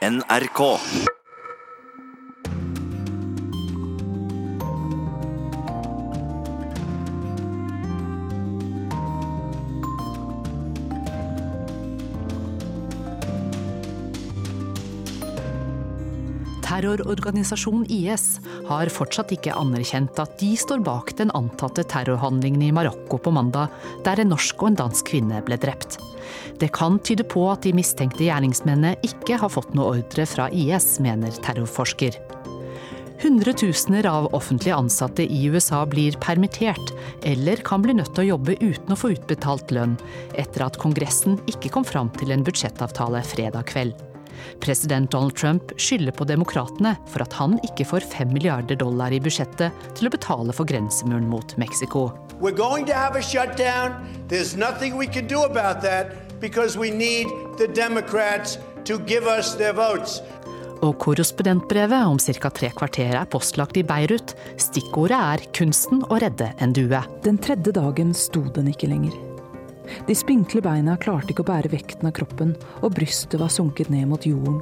NRK. Terrororganisasjonen IS har fortsatt ikke anerkjent at de står bak den antatte terrorhandlingen i Marokko på mandag, der en norsk og en dansk kvinne ble drept. Det kan tyde på at de mistenkte gjerningsmennene ikke har fått noe ordre fra IS, mener terrorforsker. Hundretusener av offentlige ansatte i USA blir permittert, eller kan bli nødt til å jobbe uten å få utbetalt lønn, etter at Kongressen ikke kom fram til en budsjettavtale fredag kveld. President Donald Trump skylder på demokratene for at han ikke får 5 milliarder dollar i budsjettet til å betale for grensemuren mot Mexico. We're going to have a shutdown. There's nothing we can do about that because we need the Democrats to give us their votes. Og korrespondentbrevet om ca. tre kvarter er postlagt i Beirut. Stikkordet er 'kunsten å redde en due'. Den tredje dagen sto den ikke lenger. De spinkle beina klarte ikke å bære vekten av kroppen, og brystet var sunket ned mot jorden.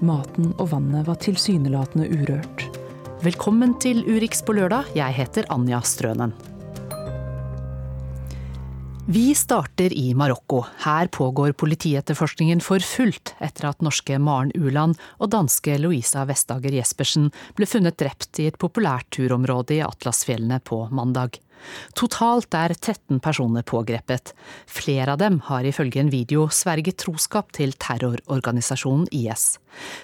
Maten og vannet var tilsynelatende urørt. Velkommen til Urix på lørdag. Jeg heter Anja Strønen. Vi starter i Marokko. Her pågår politietterforskningen for fullt etter at norske Maren Uland og danske Louisa Vestager Jespersen ble funnet drept i et populært turområde i Atlasfjellene på mandag. Totalt er 13 personer pågrepet. Flere av dem har ifølge en video sverget troskap til terrororganisasjonen IS.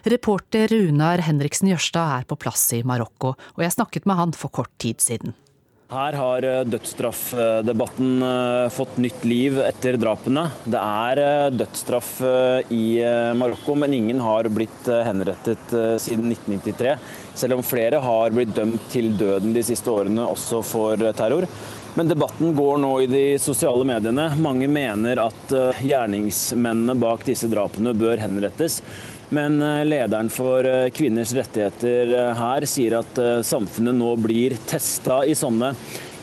Reporter Runar Henriksen Jørstad er på plass i Marokko, og jeg snakket med han for kort tid siden. Her har eh, dødsstraffdebatten eh, fått nytt liv etter drapene. Det er eh, dødsstraff i Marokko, men ingen har blitt henrettet siden 1993. Selv om flere har blitt dømt til døden de siste årene, også for terror. Men debatten går nå i de sosiale mediene. Mange mener at gjerningsmennene bak disse drapene bør henrettes. Men eh, lederen for eh, kvinners rettigheter eh, her sier at samfunnet nå blir testa i sånne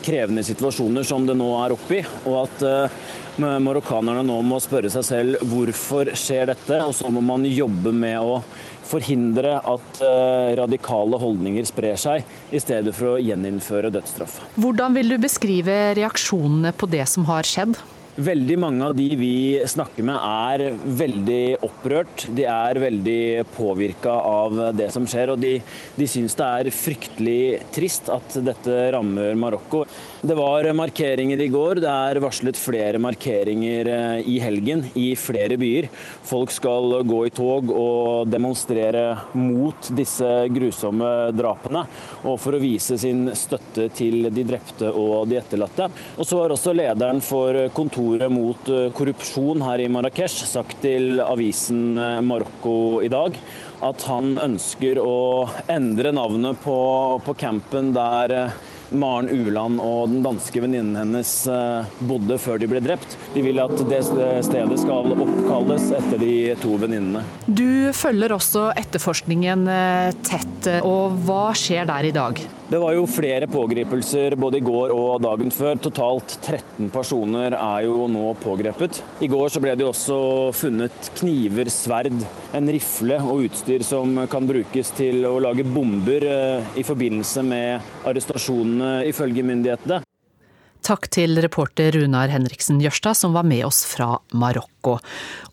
krevende situasjoner som det nå er oppi, og at marokkanerne nå må spørre seg selv hvorfor skjer dette, og så må man jobbe med å forhindre at radikale holdninger sprer seg, i stedet for å gjeninnføre dødsstraff. Hvordan vil du beskrive reaksjonene på det som har skjedd? Veldig mange av de vi snakker med er veldig opprørt. De er veldig påvirka av det som skjer, og de, de syns det er fryktelig trist at dette rammer Marokko. Det var markeringer i går. Det er varslet flere markeringer eh, i helgen i flere byer. Folk skal gå i tog og demonstrere mot disse grusomme drapene, og for å vise sin støtte til de drepte og de etterlatte. Og så har også lederen for kontoret mot eh, korrupsjon her i Marrakech sagt til avisen eh, Marokko i dag at han ønsker å endre navnet på, på campen der Maren Uland og den danske venninnen hennes bodde før de ble drept. De vil at det stedet skal oppkalles etter de to venninnene. Du følger også etterforskningen tett, og hva skjer der i dag? Det var jo flere pågripelser både i går og dagen før. Totalt 13 personer er jo nå pågrepet. I går så ble det også funnet kniver, sverd, en rifle og utstyr som kan brukes til å lage bomber eh, i forbindelse med arrestasjonene, ifølge myndighetene. Takk til reporter Runar Henriksen Jørstad som var med oss fra Marokko.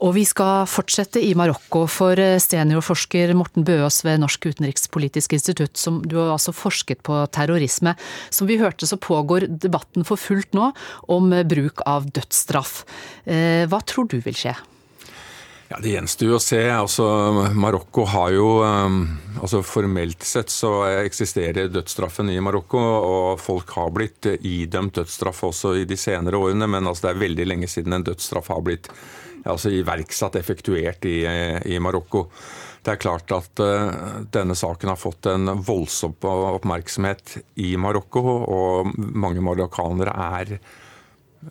Og vi skal fortsette i Marokko, for seniorforsker Morten Bøås ved Norsk utenrikspolitisk institutt, som du har altså forsket på terrorisme. Som vi hørte så pågår debatten for fullt nå om bruk av dødsstraff. Eh, hva tror du vil skje? Ja, Det gjenstår å se. Altså, Marokko har jo um, altså Formelt sett så eksisterer dødsstraffen i Marokko, og folk har blitt idømt dødsstraff også i de senere årene, men altså, det er veldig lenge siden en dødsstraff har blitt altså, iverksatt, effektuert i, i Marokko. Det er klart at uh, denne saken har fått en voldsom oppmerksomhet i Marokko, og mange marokkanere er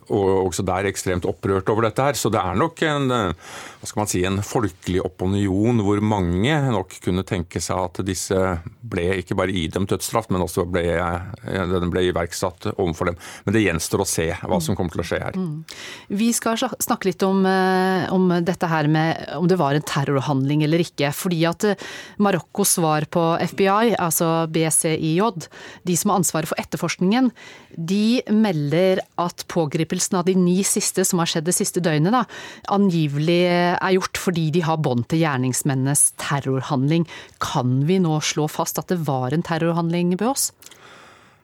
og også der ekstremt opprørt over dette her. Så det er nok en, hva skal man si, en folkelig opinion hvor mange nok kunne tenke seg at disse ble ikke bare idømt dødsstraff, men også ble, den ble iverksatt overfor dem. Men det gjenstår å se hva som kommer til å skje her. Mm. Vi skal snakke litt om, eh, om, dette her med om det var en terrorhandling eller ikke. Fordi at eh, Marokkos svar på FBI, altså BCIJ, de som har ansvaret for etterforskningen, de melder at pågripelsen av de ni siste som har skjedd det siste døgnet, da, angivelig er gjort fordi de har bånd til gjerningsmennenes terrorhandling. Kan vi nå slå fast at det var en terrorhandling, Bøås?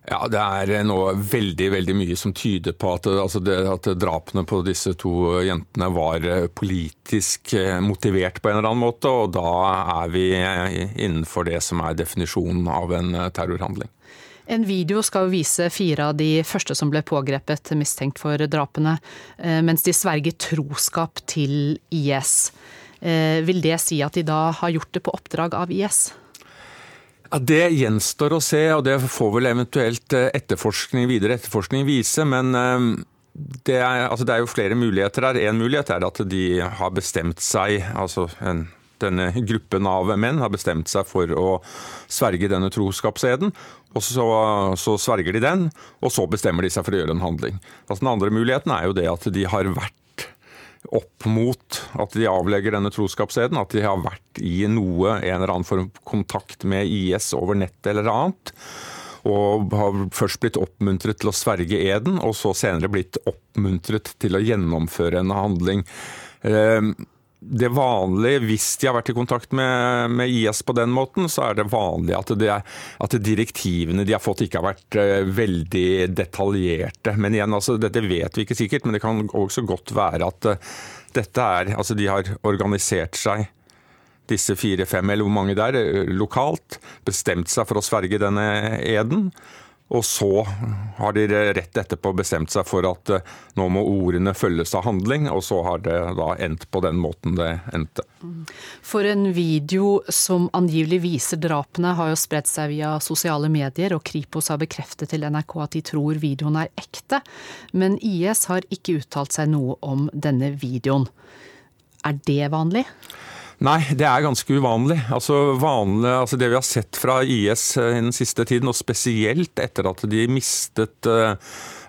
Ja, Det er nå veldig veldig mye som tyder på at, altså det, at, drapene på disse to jentene var politisk motivert på en eller annen måte. Og da er vi innenfor det som er definisjonen av en terrorhandling. En video skal vise fire av de første som ble pågrepet mistenkt for drapene, eh, mens de sverger troskap til IS. Eh, vil det si at de da har gjort det på oppdrag av IS? Ja, Det gjenstår å se, og det får vel eventuelt eh, etterforskning, videre etterforskning vise. Men det er, altså det er jo flere muligheter her. En mulighet er at de har bestemt seg, altså en denne gruppen av menn har bestemt seg for å sverge denne troskapseden. og så, så, sverger de den, og så bestemmer de seg for å gjøre en handling. Altså Den andre muligheten er jo det at de har vært opp mot at de avlegger denne troskapseden. At de har vært i noe, en eller annen form kontakt med IS over nettet eller annet. Og har først blitt oppmuntret til å sverge eden, og så senere blitt oppmuntret til å gjennomføre en handling. Eh, det vanlige, hvis de har vært i kontakt med, med, IS på den måten, så er det vanlig at, det at direktivene de har fått ikke har vært uh, veldig detaljerte. Men igjen, altså, dette vet vi ikke sikkert, men det kan også godt være at uh, dette er Altså, de har organisert seg disse fire-fem, eller hvor mange det er, eh, lokalt, bestemt seg for å sverge denne eden. Og så har de rett etterpå bestemt seg for at eh, nå må ordene følges av handling, og så har det da endt på den måten det endte. For en video som angivelig viser drapene, har jo spredt seg via sosiale medier, og Kripos har bekreftet til NRK at de tror videoen er ekte. Men IS har ikke uttalt seg noe om denne videoen. Er det vanlig? Nei, det er ganske uvanlig. Altså, vanlig, altså Det vi har sett fra IS i den siste tiden, og spesielt etter at de mistet uh,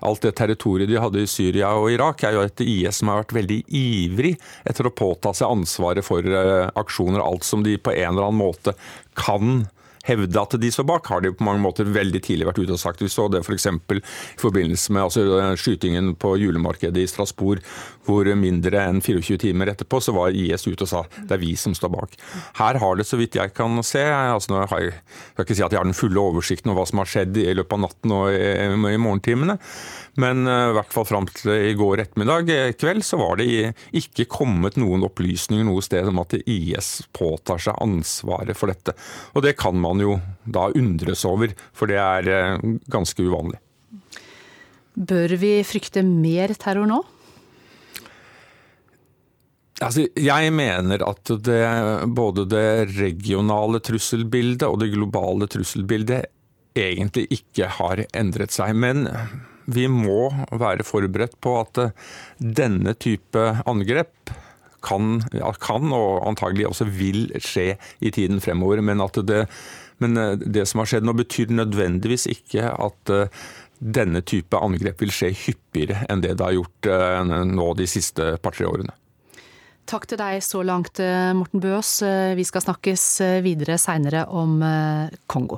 alt det territoriet de hadde i Syria og Irak, er jo et IS som har vært veldig ivrig etter å påta seg ansvaret for uh, aksjoner. Alt som de på en eller annen måte kan hevde at de står bak, har de på mange måter veldig tidlig vært ute og sagt. Vi så det f.eks. For i forbindelse med altså, skytingen på julemarkedet i Strasbourg, hvor mindre enn 24 timer etterpå så var IS ute og sa det er vi som står bak. Her har det, så vidt jeg kan se altså nå har jeg, jeg skal ikke si at jeg har den fulle oversikten over hva som har skjedd i løpet av natten og i, i morgentimene, men uh, i hvert fall fram til i går ettermiddag eh, kveld så var det ikke kommet noen opplysninger noe sted om at IS påtar seg ansvaret for dette. Og det kan man jo da undres over, for det er uh, ganske uvanlig. Bør vi frykte mer terror nå? Altså, jeg mener at det, både det regionale trusselbildet og det globale trusselbildet egentlig ikke har endret seg. Men vi må være forberedt på at denne type angrep kan, kan og antagelig også vil skje i tiden fremover. Men, det, men det som har skjedd nå betyr nødvendigvis ikke at denne type angrep vil skje hyppigere enn det det har gjort eh, nå de siste par-tre årene. Takk til deg så langt, eh, Morten Bøås. Eh, vi skal snakkes eh, videre seinere om Kongo.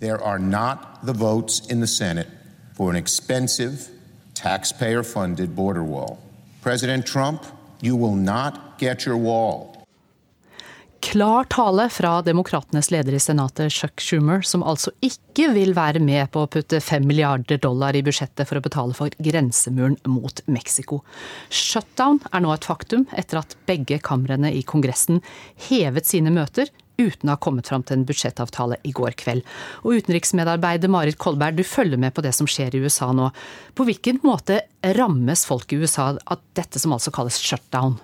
There are not the votes in the Senate for an expensive, taxpayer funded border wall. President Trump, you will not get your wall. Klar tale fra demokratenes leder i Senatet, Chuck Schumer, som altså ikke vil være med på å putte fem milliarder dollar i budsjettet for å betale for grensemuren mot Mexico. Shutdown er nå et faktum, etter at begge kamrene i Kongressen hevet sine møter uten å ha kommet fram til en budsjettavtale i går kveld. Og utenriksmedarbeider Marit Kolberg, du følger med på det som skjer i USA nå. På hvilken måte rammes folk i USA av dette som altså kalles shutdown?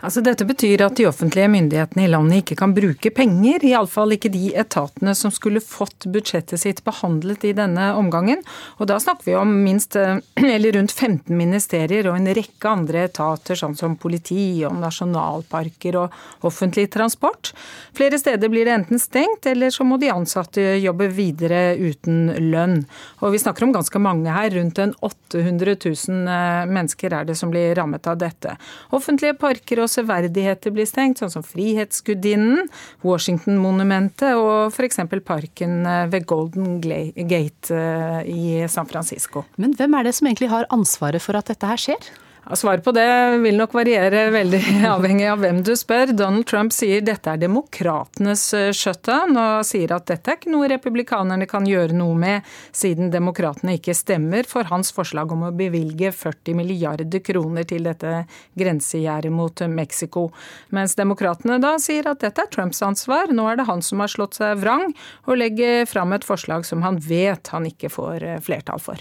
Altså Dette betyr at de offentlige myndighetene i landet ikke kan bruke penger. Iallfall ikke de etatene som skulle fått budsjettet sitt behandlet i denne omgangen. Og da snakker vi om minst eh, eller rundt 15 ministerier og en rekke andre etater, sånn som politi og nasjonalparker og offentlig transport. Flere steder blir det enten stengt, eller så må de ansatte jobbe videre uten lønn. Og vi snakker om ganske mange her. Rundt en 800 000 eh, mennesker er det som blir rammet av dette. Offentlige parker og severdigheter blir stengt, sånn som Frihetsgudinnen, Washington-monumentet og f.eks. parken eh, ved Golden Gate eh, i San Francisco. Men hvem er det som egentlig har ansvaret for at dette her skjer? Svaret på det vil nok variere veldig avhengig av hvem du spør. Donald Trump sier dette er demokratenes eh, shutdown, og sier at dette er ikke noe republikanerne kan gjøre noe med, siden demokratene ikke stemmer for hans forslag om å bevilge 40 milliarder kroner til dette grensegjerdet mot Mexico. Mens demokratene da sier at dette er Trumps ansvar, nå er det han som har slått seg vrang og legger fram et forslag som han vet han ikke får eh, flertall for.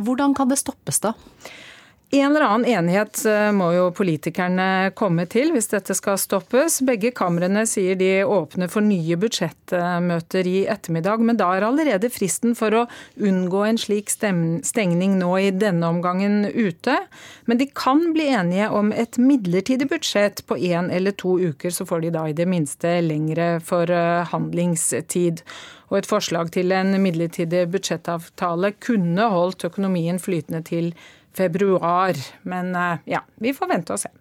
Hvordan kan det stoppes, da? En eller annen enighet eh, må jo politikerne komme til hvis dette skal stoppes. Begge kamrene sier de åpner for nye budsjettmøter i ettermiddag, men da er allerede fristen for å unngå en slik stengning nå i denne omgangen ute. Men de kan bli enige om et midlertidig budsjett på én eller to uker, så får de da i det minste lengre forhandlingstid. Og et forslag til en midlertidig budsjettavtale kunne holdt økonomien flytende til februar. Men eh, ja, vi får vente og se.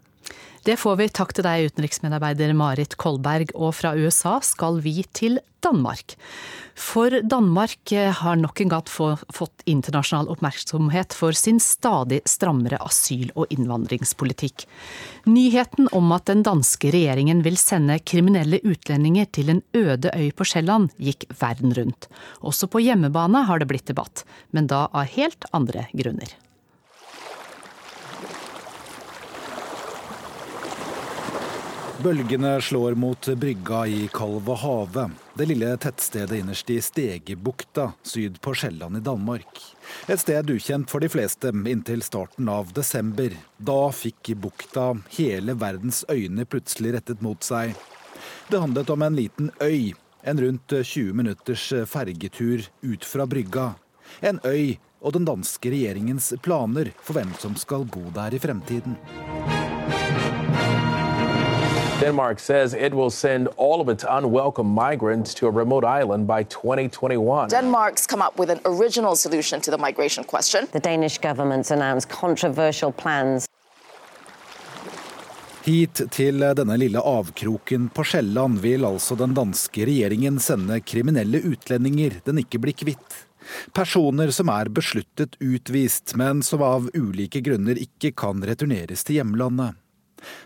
Det får vi. Takk til deg, utenriksmedarbeider Marit Kolberg. Og fra USA skal vi til Danmark. For Danmark eh, har nok en gang fått internasjonal oppmerksomhet for sin stadig strammere asyl- og innvandringspolitikk. Nyheten om at den danske regjeringen vil sende kriminelle utlendinger til en øde øy på Sjælland, gikk verden rundt. Også på hjemmebane har det blitt debatt, men da av helt andre grunner. Bølgene slår mot brygga i Kalve Have, det lille tettstedet innerst i Stegebukta syd på Sjælland i Danmark. Et sted ukjent for de fleste inntil starten av desember. Da fikk bukta hele verdens øyne plutselig rettet mot seg. Det handlet om en liten øy, en rundt 20 minutters fergetur ut fra brygga. En øy og den danske regjeringens planer for hvem som skal bo der i fremtiden. Denmark says it will send all of its unwelcome migrants to a remote island by 2021. Denmark's come up with an original solution to the migration question. The Danish government's announced controversial plans. Hit til denne lille avkroken på Sjælland vil altså den danske regjeringen sende kriminelle utlendinger den ikke blir kvitt. Personer som er besluttet utvist, men som av ulike grunner ikke kan returneres til hjemlandet.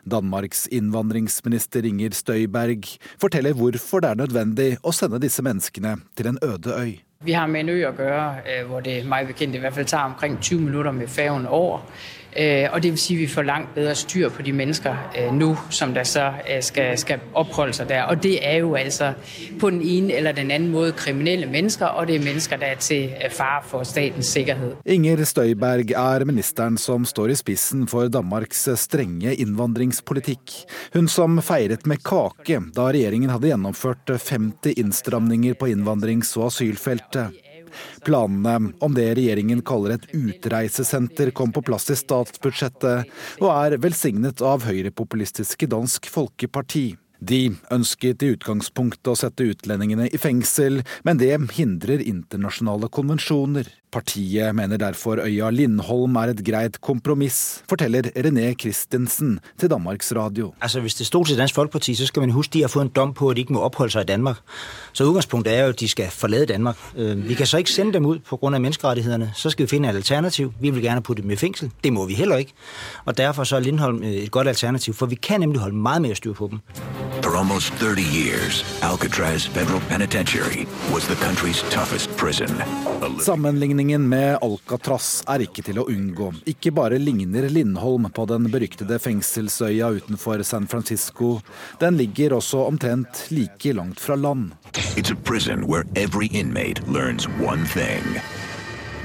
Danmarks innvandringsminister Inger Støyberg forteller hvorfor det er nødvendig å sende disse menneskene til en øde øy. Vi har med en ø å gjøre øh, hvor det meg bekjent i hvert fall tar omkring 20 minutter med færgen over. Øh, og det vil si vi får langt bedre styr på de mennesker nu, nå som der så skal, skal oppholde seg der. Og det er jo altså på den ene eller den andre måde kriminelle mennesker, og det er mennesker der er til fare for statens sikkerhet. Inger Støyberg er ministeren som står i spissen for Danmarks strenge innvandringspolitikk. Hun som feiret med kake da regjeringen hadde gjennomført 50 innstramninger på innvandrings- og asylfeltet. Planene om det regjeringen kaller et utreisesenter kom på plass i statsbudsjettet, og er velsignet av høyrepopulistiske Dansk Folkeparti. De ønsket i utgangspunktet å sette utlendingene i fengsel, men det hindrer internasjonale konvensjoner. Partiet mener derfor øya Lindholm er et greit kompromiss, forteller René Christensen til Danmarks Radio. Altså, Hvis det sto til Dansk Folkeparti, så skal man huske de har fått en dom på at de ikke må oppholde seg i Danmark. Så utgangspunktet er jo at de skal forlate Danmark. Øh, vi kan så ikke sende dem ut pga. menneskerettighetene. Så skal vi finne et alternativ. Vi vil gjerne putte dem i fengsel. Det må vi heller ikke. Og Derfor så er Lindholm øh, et godt alternativ, for vi kan nemlig holde mye mer styr på dem. For almost 30 years, Alcatraz Federal Penitentiary was the country's toughest prison. Sammenligningen med Alcatraz er ikke til å unngå. Ikke bare ligner Lindholm på den beryktede fengselsøya utenfor San Francisco, den ligger også omtrent like langt fra land. It's a prison where every inmate learns one thing.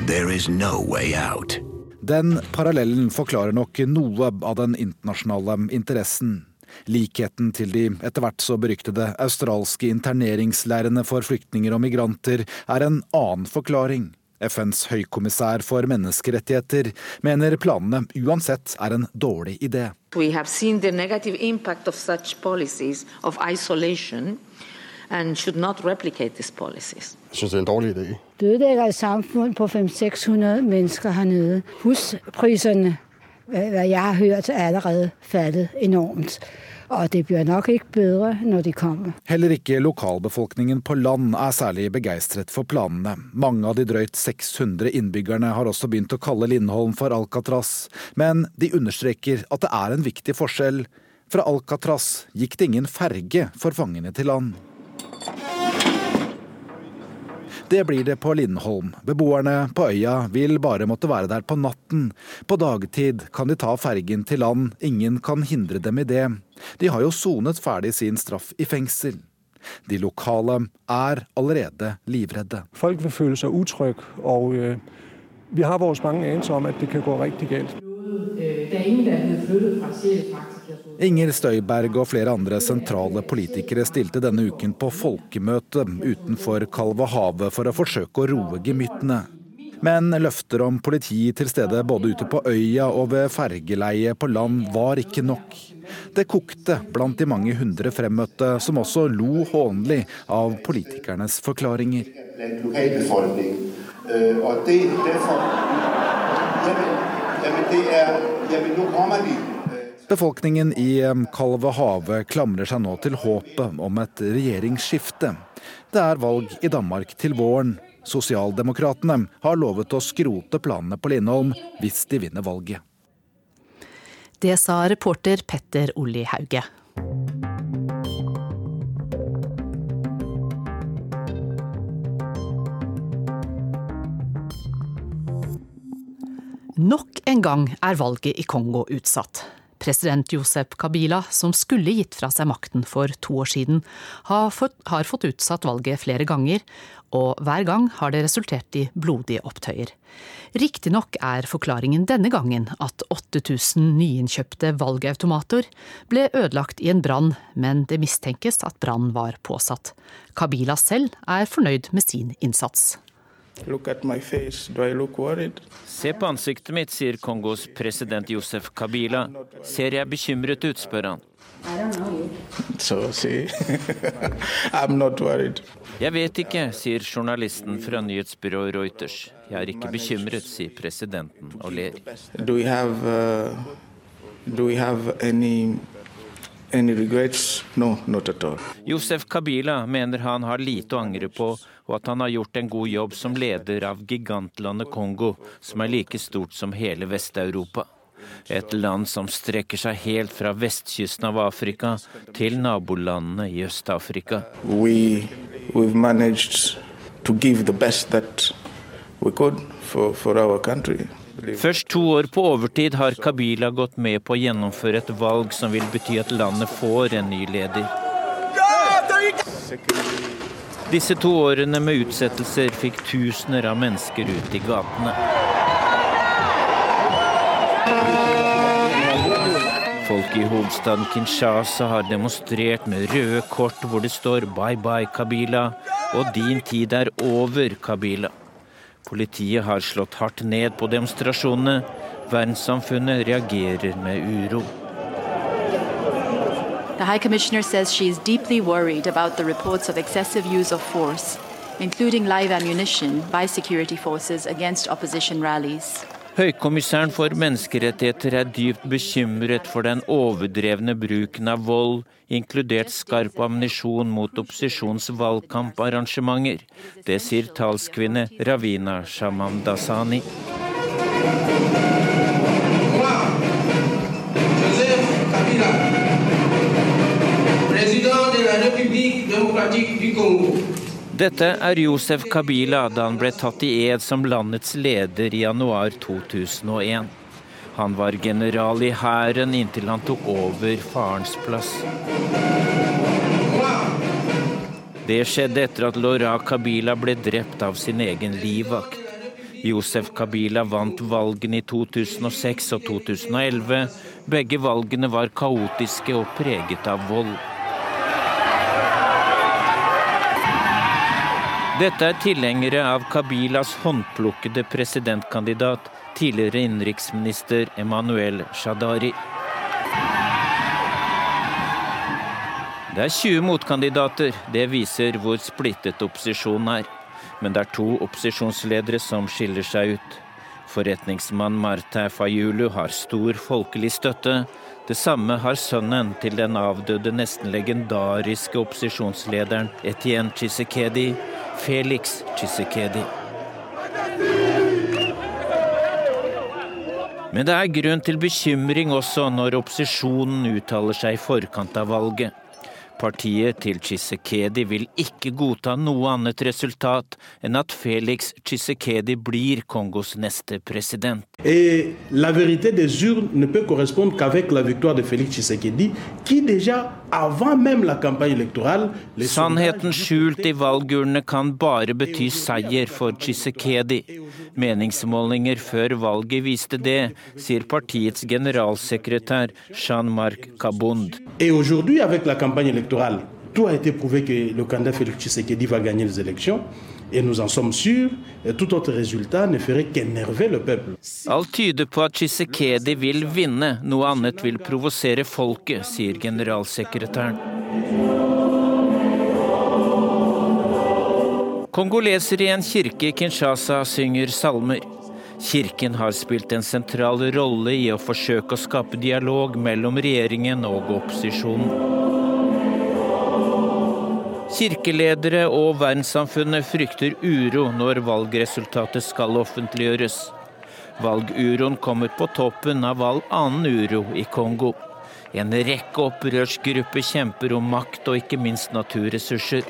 There is no way out. Den parallellen forklarer nok noe av den internasjonale interessen. Likheten til de etter hvert så beryktede australske interneringsleirene for flyktninger og migranter er en annen forklaring. FNs høykommissær for menneskerettigheter mener planene uansett er en dårlig idé. We have seen the negative impact of such policies of isolation and should not replicate these policies. Jeg synes det er en dårlig idé. Dødelægger et samfunn på 500-600 mennesker hernede. Huspriserne, hva jeg har hørt, er allerede fattet enormt. Og det blir nok ikke bedre når de kommer. Heller ikke lokalbefolkningen på land er særlig begeistret for planene. Mange av de drøyt 600 innbyggerne har også begynt å kalle Lindholm for Alcatraz, men de understreker at det er en viktig forskjell. Fra Alcatraz gikk det ingen ferge for fangene til land. Det blir det på Lindholm. Beboerne på øya vil bare måtte være der på natten. På dagtid kan de ta fergen til land, ingen kan hindre dem i det. De har jo sonet ferdig sin straff i fengsel. De lokale er allerede livredde. Folk vil føle seg utrygge, og øh, vi har våre mange anelser om at det kan gå riktig galt. Det er ingen der er flyttet fra Sjælsmark Inger Støyberg og flere andre sentrale politikere stilte denne uken på folkemøte utenfor Kalvehavet for å forsøke å roe gemyttene. Men løfter om politi til stede både ute på øya og ved fergeleie på land var ikke nok. Det kokte blant de mange hundre fremmøtte, som også lo hånlig av politikernes forklaringer. Og det, derfor, jamen, jamen det er, jamen, nå kommer de. Befolkningen i Kalvehavet klamrer seg nå til håpet om et regjeringsskifte. Det er valg i Danmark til våren. Sosialdemokratene har lovet å skrote planene på Lindholm hvis de vinner valget. Det sa reporter Petter Olli Hauge. Nok en gang er valget i Kongo utsatt. President Josep Kabila, som skulle gitt fra seg makten for to år siden, har fått, har fått utsatt valget flere ganger, og hver gang har det resultert i blodige opptøyer. Riktignok er forklaringen denne gangen at 8000 nyinnkjøpte valgautomater ble ødelagt i en brann, men det mistenkes at brannen var påsatt. Kabila selv er fornøyd med sin innsats. Se på ansiktet mitt, sier Kongos president Josef Kabila. Ser jeg bekymret ut, spør han. jeg vet ikke, sier journalisten fra nyhetsbyrået Reuters. Jeg er ikke bekymret, sier presidenten og ler. Do we have, uh, do we have any No, Josef Kabila mener han har lite å angre på, og at han har gjort en god jobb som leder av gigantlandet Kongo, som er like stort som hele Vest-Europa. Et land som strekker seg helt fra vestkysten av Afrika til nabolandene i Øst-Afrika. We, we've managed to give the best that we for, for our country. Først to år på overtid har Kabila gått med på å gjennomføre et valg som vil bety at landet får en ny leder. Disse to årene med utsettelser fikk tusener av mennesker ut i gatene. Folk i hovedstaden Kinshasa har demonstrert med røde kort hvor det står 'Bye bye, Kabila' og 'Din tid er over, Kabila'. Politiet har slått hardt ned på demonstrasjonene. Verdenssamfunnet reagerer med uro. The High Commissioner says she is deeply worried about the reports of excessive use of force, live ammunition, by security forces against. Høykommissæren for menneskerettigheter er dypt bekymret for den overdrevne bruken av vold, inkludert skarp ammunisjon mot opposisjons valgkamparrangementer. Det sier talskvinne Ravina Shamamdasani. President de la République démocratique du Congo. Dette er Josef Kabila da han ble tatt i ed som landets leder i januar 2001. Han var general i hæren inntil han tok over farens plass. Det skjedde etter at Laura Kabila ble drept av sin egen livvakt. Josef Kabila vant valgene i 2006 og 2011. Begge valgene var kaotiske og preget av vold. Dette er tilhengere av Kabilas håndplukkede presidentkandidat, tidligere innenriksminister Emanuel Shadari. Det er 20 motkandidater. Det viser hvor splittet opposisjonen er. Men det er to opposisjonsledere som skiller seg ut. Forretningsmann Marta Fayulu har stor folkelig støtte. Det samme har sønnen til den avdøde, nesten legendariske opposisjonslederen Etienne Chisekedi, Felix Chisekedi. Men det er grunn til bekymring også når opposisjonen uttaler seg i forkant av valget. Partiet til Chisekedi vil ikke godta noe annet resultat enn at Felix Chisekedi blir Kongos neste president. Et la vérité des urnes ne peut correspondre qu'avec la victoire de Félix Tshisekedi, qui déjà, avant même la campagne électorale Sannheten skjult i valgurnene kan bare bety seier for Chisekedi. Meningsmålinger før valget viste det, sier partiets generalsekretær Jean-Marc Kabund. Et aujourd'hui, avec la campagne électorale, tout a été prouvé que le candidat Félix Tshisekedi va gagner les élections. Et nous en sommes sûrs, et tout autre résultat ne ferait qu'énerver le peuple. Alt tyder på at Tshisekedi vil vinne, noe annet vil provosere folket, sier generalsekretæren. Kongoleser i en kirke i Kinshasa synger salmer. Kirken har spilt en sentral rolle i å forsøke å skape dialog mellom regjeringen og opposisjonen. Kirkeledere og verdenssamfunnet frykter uro når valgresultatet skal offentliggjøres. Valguroen kommer på toppen av all annen uro i Kongo. En rekke opprørsgrupper kjemper om makt og ikke minst naturressurser.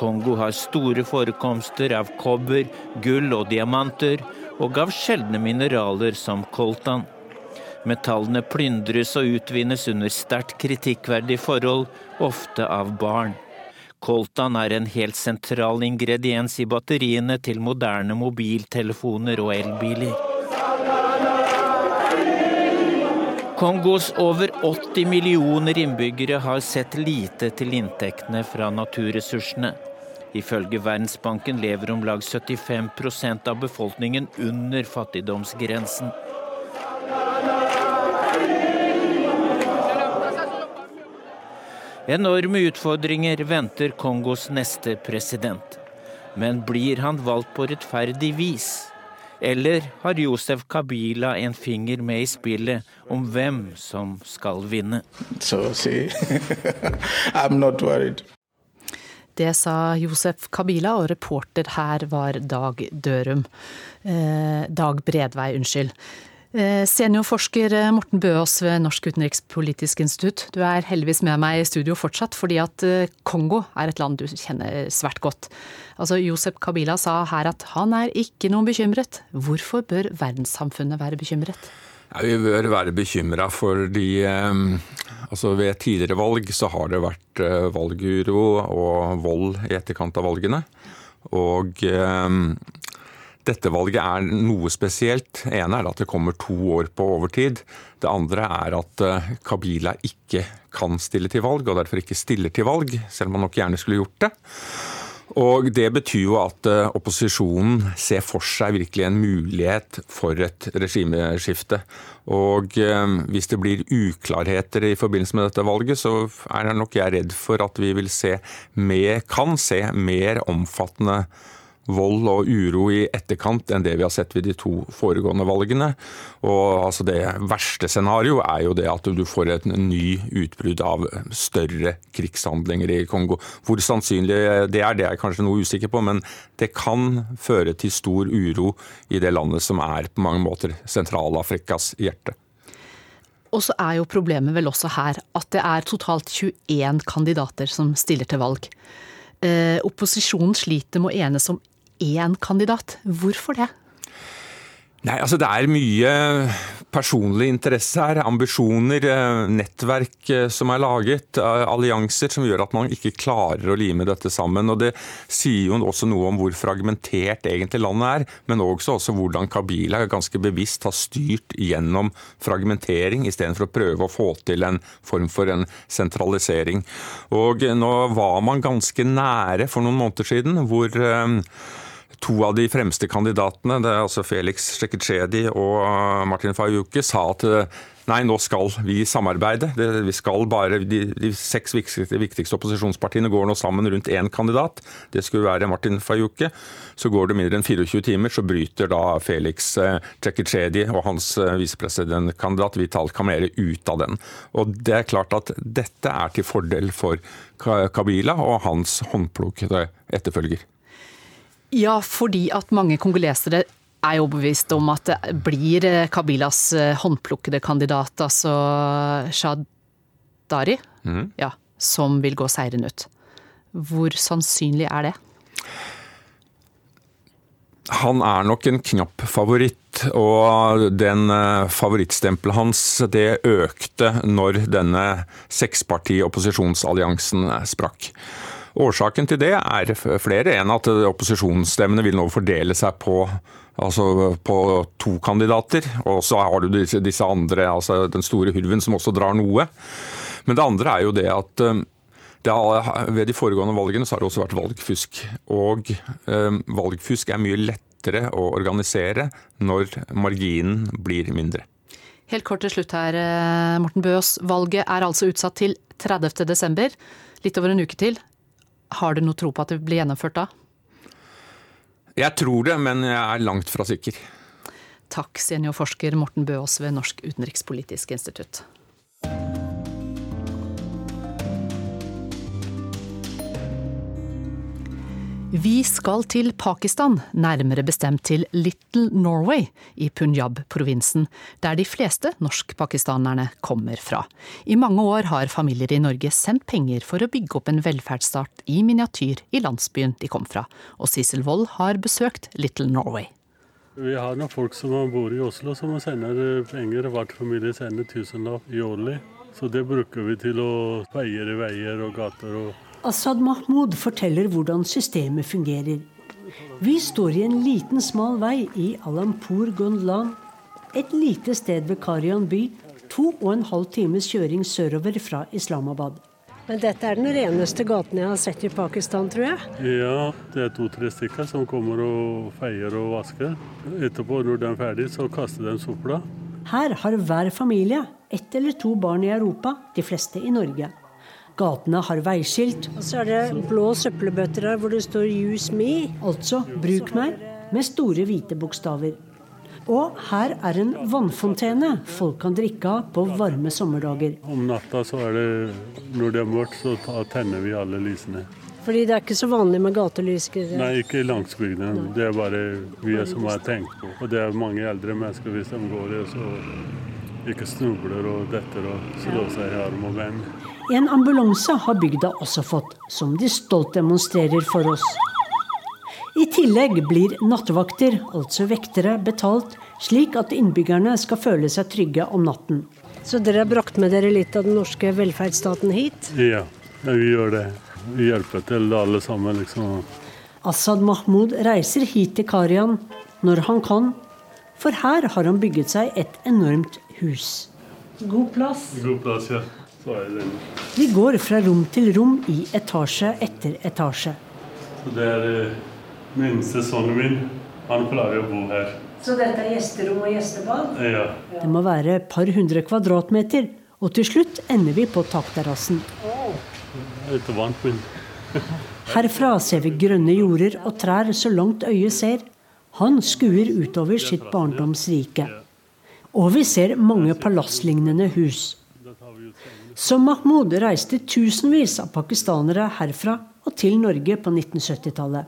Kongo har store forekomster av kobber, gull og diamanter, og av sjeldne mineraler som koltan. Metallene plyndres og utvinnes under sterkt kritikkverdige forhold, ofte av barn. Koltan er en helt sentral ingrediens i batteriene til moderne mobiltelefoner og elbiler. Kongos over 80 millioner innbyggere har sett lite til inntektene fra naturressursene. Ifølge Verdensbanken lever om lag 75% av befolkningen under fattigdomsgrensen. Enorme utfordringer venter Kongos neste president. Men blir han valgt på rettferdig vis? Eller har Josef Kabila en finger med i spillet om hvem som skal vinne? So, see, I'm not worried. Det sa Josef Kabila, og reporter her var Dag Dørum. Eh, Dag Bredvei, unnskyld. Eh, seniorforsker Morten Bøås ved Norsk utenrikspolitisk institutt. Du er heldigvis med meg i studio fortsatt, fordi at eh, Kongo er et land du kjenner svært godt. Altså, Josep Kabila sa her at han er ikke noe bekymret. Hvorfor bør verdenssamfunnet være bekymret? Ja, vi bør være bekymra fordi altså ved tidligere valg så har det vært valguro og vold i etterkant av valgene. Og dette valget er noe spesielt. Det ene er at det kommer to år på overtid. Det andre er at Kabila ikke kan stille til valg, og derfor ikke stiller til valg, selv om han nok gjerne skulle gjort det. Og Det betyr jo at opposisjonen ser for seg virkelig en mulighet for et regimeskifte. Og hvis det blir uklarheter i forbindelse med dette valget, så er nok jeg redd for at vi vil se mer, kan se mer omfattende vold og uro i etterkant enn det vi har sett ved de to foregående valgene. Og altså Det verste scenarioet er jo det at du får et ny utbrudd av større krigshandlinger i Kongo. Hvor sannsynlig det er, det er jeg kanskje noe usikker på, men det kan føre til stor uro i det landet som er på mange måter Sentral-Afrikas hjerte. Og så er jo problemet vel også her at det er totalt 21 kandidater som stiller til valg. Eh, opposisjonen sliter med å enes om én kandidat. Hvorfor det? Nei, altså Det er mye personlig interesse her, ambisjoner, eh, nettverk eh, som er laget, allianser som gjør at man ikke klarer å lime dette sammen. Og Det sier jo også noe om hvor fragmentert egentlig landet er, men også, også hvordan Kabila ganske bevisst har styrt gjennom fragmentering, istedenfor å prøve å få til en form for en sentralisering. Og Nå var man ganske nære for noen måneder siden, hvor to av de fremste kandidatene, det er altså Felix Tsjekitsjedi og Martin Fajuke, sa at nei, nå skal vi samarbeide. Vi skal bare, De, de seks viktigste, viktigste, opposisjonspartiene går nå sammen rundt én kandidat. Det skulle være Martin Fajuke. Så går det mindre enn 24 timer, så bryter da Felix eh, og hans eh, visepresidentkandidat Vital Kamere ut av den. Og Det er klart at dette er til fordel for Kabila og hans håndplukkede etterfølger. Ja, fordi at mange kongolesere er overbevist om at det blir eh, Kabilas eh, håndplukkede kandidat, altså Shadari, mm. ja, som vil gå seieren ut. Hvor sannsynlig er det? Han er nok en knapp favoritt, og den eh, favorittstempelet hans det økte når denne seksparti opposisjonsalliansen sprakk. Årsaken til det er flere enn at opposisjonsstemmene vil nå fordele seg på, altså på to kandidater. Og så har du disse, andre, altså den store hurven som også drar noe. Men det andre er jo det at um, det ved de foregående valgene så har det også vært valgfusk. Og eh, valgfusk er mye lettere å organisere når marginen blir mindre. Helt kort til slutt her, eh, Morten Bøås. Valget er altså utsatt til 30.12. Litt over en uke til. Har du noe tro på at det blir gjennomført da? Jeg tror det, men jeg er langt fra sikker. Takk, seniorforsker Morten Bøås ved Norsk utenrikspolitisk institutt. Vi skal til Pakistan, nærmere bestemt til Little Norway i Punjab-provinsen, der de fleste norskpakistanerne kommer fra. I mange år har familier i Norge sendt penger for å bygge opp en velferdsstat i miniatyr i landsbyen de kom fra, og Sissel Wold har besøkt Little Norway. Vi har noen folk som bor i Oslo som sender penger. Hver familie sender tusenlapp i årlig. Så det bruker vi til å peie veier og gater. og Assad Mahmoud forteller hvordan systemet fungerer. Vi står i en liten, smal vei i Alampur Gondlan, et lite sted ved Karian by, to og en halv times kjøring sørover fra Islamabad. Men dette er den reneste gaten jeg har sett i Pakistan, tror jeg? Ja, det er to-tre stykker som kommer og feier og vasker. Etterpå, når de er ferdig, så kaster de søpla. Her har hver familie ett eller to barn i Europa, de fleste i Norge. Gatene har veiskilt. Og så er det blå søppelbøtter her hvor det står 'Use me'. Altså 'bruk meg', med store hvite bokstaver. Og her er en vannfontene folk kan drikke av på varme sommerdager. Om natta så er det, når det er mørkt, så tenner vi alle lysene. Fordi det er ikke så vanlig med gatelys? Nei, ikke i landsbygden. Det er bare vi som har tenkt på. Og det er mange eldre mennesker hvis de går og så ikke snubler og detter og slår seg i arm og ben. En ambulanse har bygda også fått, som de stolt demonstrerer for oss. I tillegg blir nattevakter, altså vektere, betalt, slik at innbyggerne skal føle seg trygge om natten. Så dere har brakt med dere litt av den norske velferdsstaten hit? Ja, vi gjør det. Vi hjelper til alle sammen, liksom. Assad Mahmoud reiser hit til Karian når han kan, for her har han bygget seg et enormt hus. God plass. God plass, ja. Vi går fra rom til rom i etasje etter etasje. Så det er eh, minste sønnen min. Han pleier å bo her. Så dette er gjesterom og gjestebad? Ja. Det må være et par hundre kvadratmeter. Og til slutt ender vi på takterrassen. Herfra ser vi grønne jorder og trær så langt øyet ser. Han skuer utover sitt barndoms rike. Og vi ser mange palasslignende hus. Som Mahmoud reiste tusenvis av pakistanere herfra og til Norge på 1970-tallet.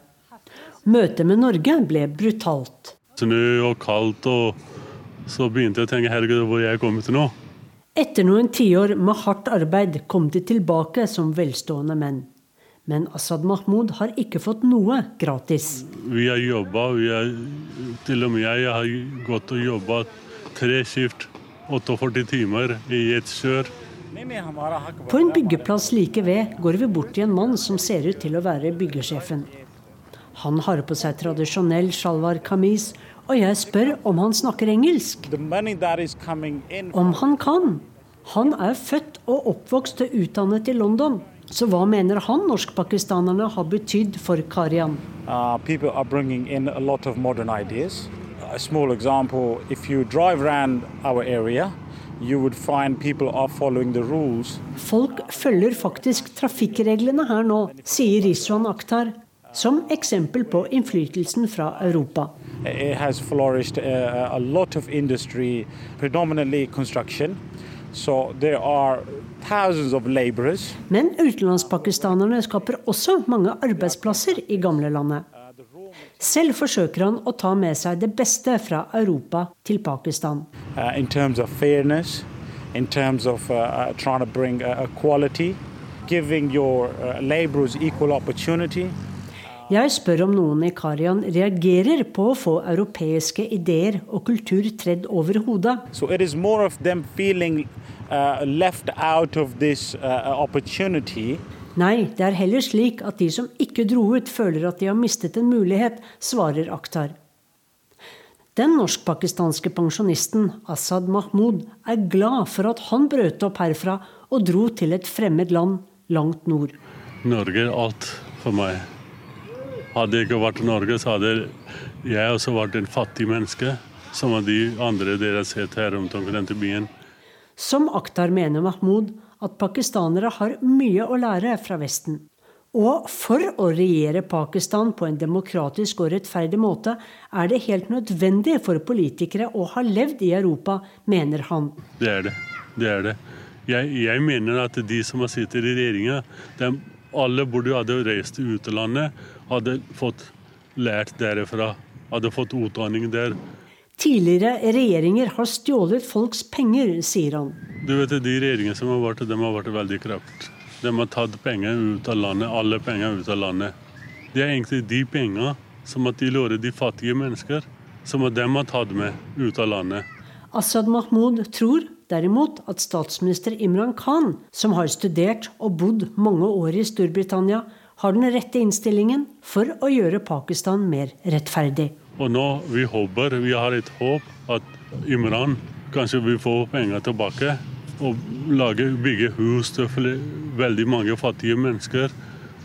Møtet med Norge ble brutalt. Snø og kaldt, og så begynte jeg å tenke herregud, hvor jeg kommet til nå. Etter noen tiår med hardt arbeid kom de tilbake som velstående menn. Men Assad Mahmoud har ikke fått noe gratis. Vi har jobba, til og med jeg har gått og jobba tre skift 48 timer i et kjør. På en byggeplass like ved går vi bort til en mann som ser ut til å være byggesjefen. Han har på seg tradisjonell sjalvar kamis, og jeg spør om han snakker engelsk. Om han kan. Han er født og oppvokst og utdannet i London. Så hva mener han norskpakistanerne har betydd for Karian? Uh, people are bringing in a lot of modern ideas. A small example, if you drive around our area, you would find people are following the rules. Folk følger faktisk trafikkreglene her nå, sier Rizwan Akhtar, som eksempel på innflytelsen fra Europa. Flourished a, a lot of industry. So there are thousands of laborers. Men utenlandspakistanerne skaper også mange arbeidsplasser i gamlelandet. Selv forsøker han å ta med seg det beste fra Europa til Pakistan. Uh, in terms of fairness, in terms of uh, uh trying to bring uh, giving your uh, laborers equal opportunity. Jeg spør om noen i Karian reagerer på å få europeiske ideer og kultur tredd over hodet. So it is more of them feeling uh, left out of this uh, opportunity. Nei, det er heller slik at de som ikke dro ut, føler at de har mistet en mulighet, svarer Akhtar. Den norsk-pakistanske pensjonisten Assad Mahmoud er glad for at han brøt opp herfra og dro til et fremmed land langt nord. Norge er alt for meg. Hadde det ikke vært Norge, så hadde jeg også vært en fattig menneske. Som de andre dere har sett her rundt omkring i byen. Som Akhtar mener Mahmoud at pakistanere har mye å lære fra Vesten. Og for å regjere Pakistan på en demokratisk og rettferdig måte er det helt nødvendig for politikere å ha levd i Europa, mener han. Det er det. det, er det. Jeg, jeg mener at de som sitter i regjeringa, alle burde ha reist til utlandet hadde fått lært derfra, hadde fått utdanning der. Tidligere regjeringer har stjålet folks penger, sier han. Du vet, De regjeringene som har vært, de har vært veldig kraft. De har tatt penger ut av landet, alle penger ut av landet. Det er egentlig de pengene som at de lurer de fattige mennesker, som at de har tatt med ut av landet. Assad Mahmoud tror derimot at statsminister Imran Khan, som har studert og bodd mange år i Storbritannia, har den rette innstillingen for å gjøre Pakistan mer rettferdig. Og nå vi håper, vi har et håp at Imran kanskje vil få penger tilbake og lage, bygge hus til veldig mange fattige mennesker.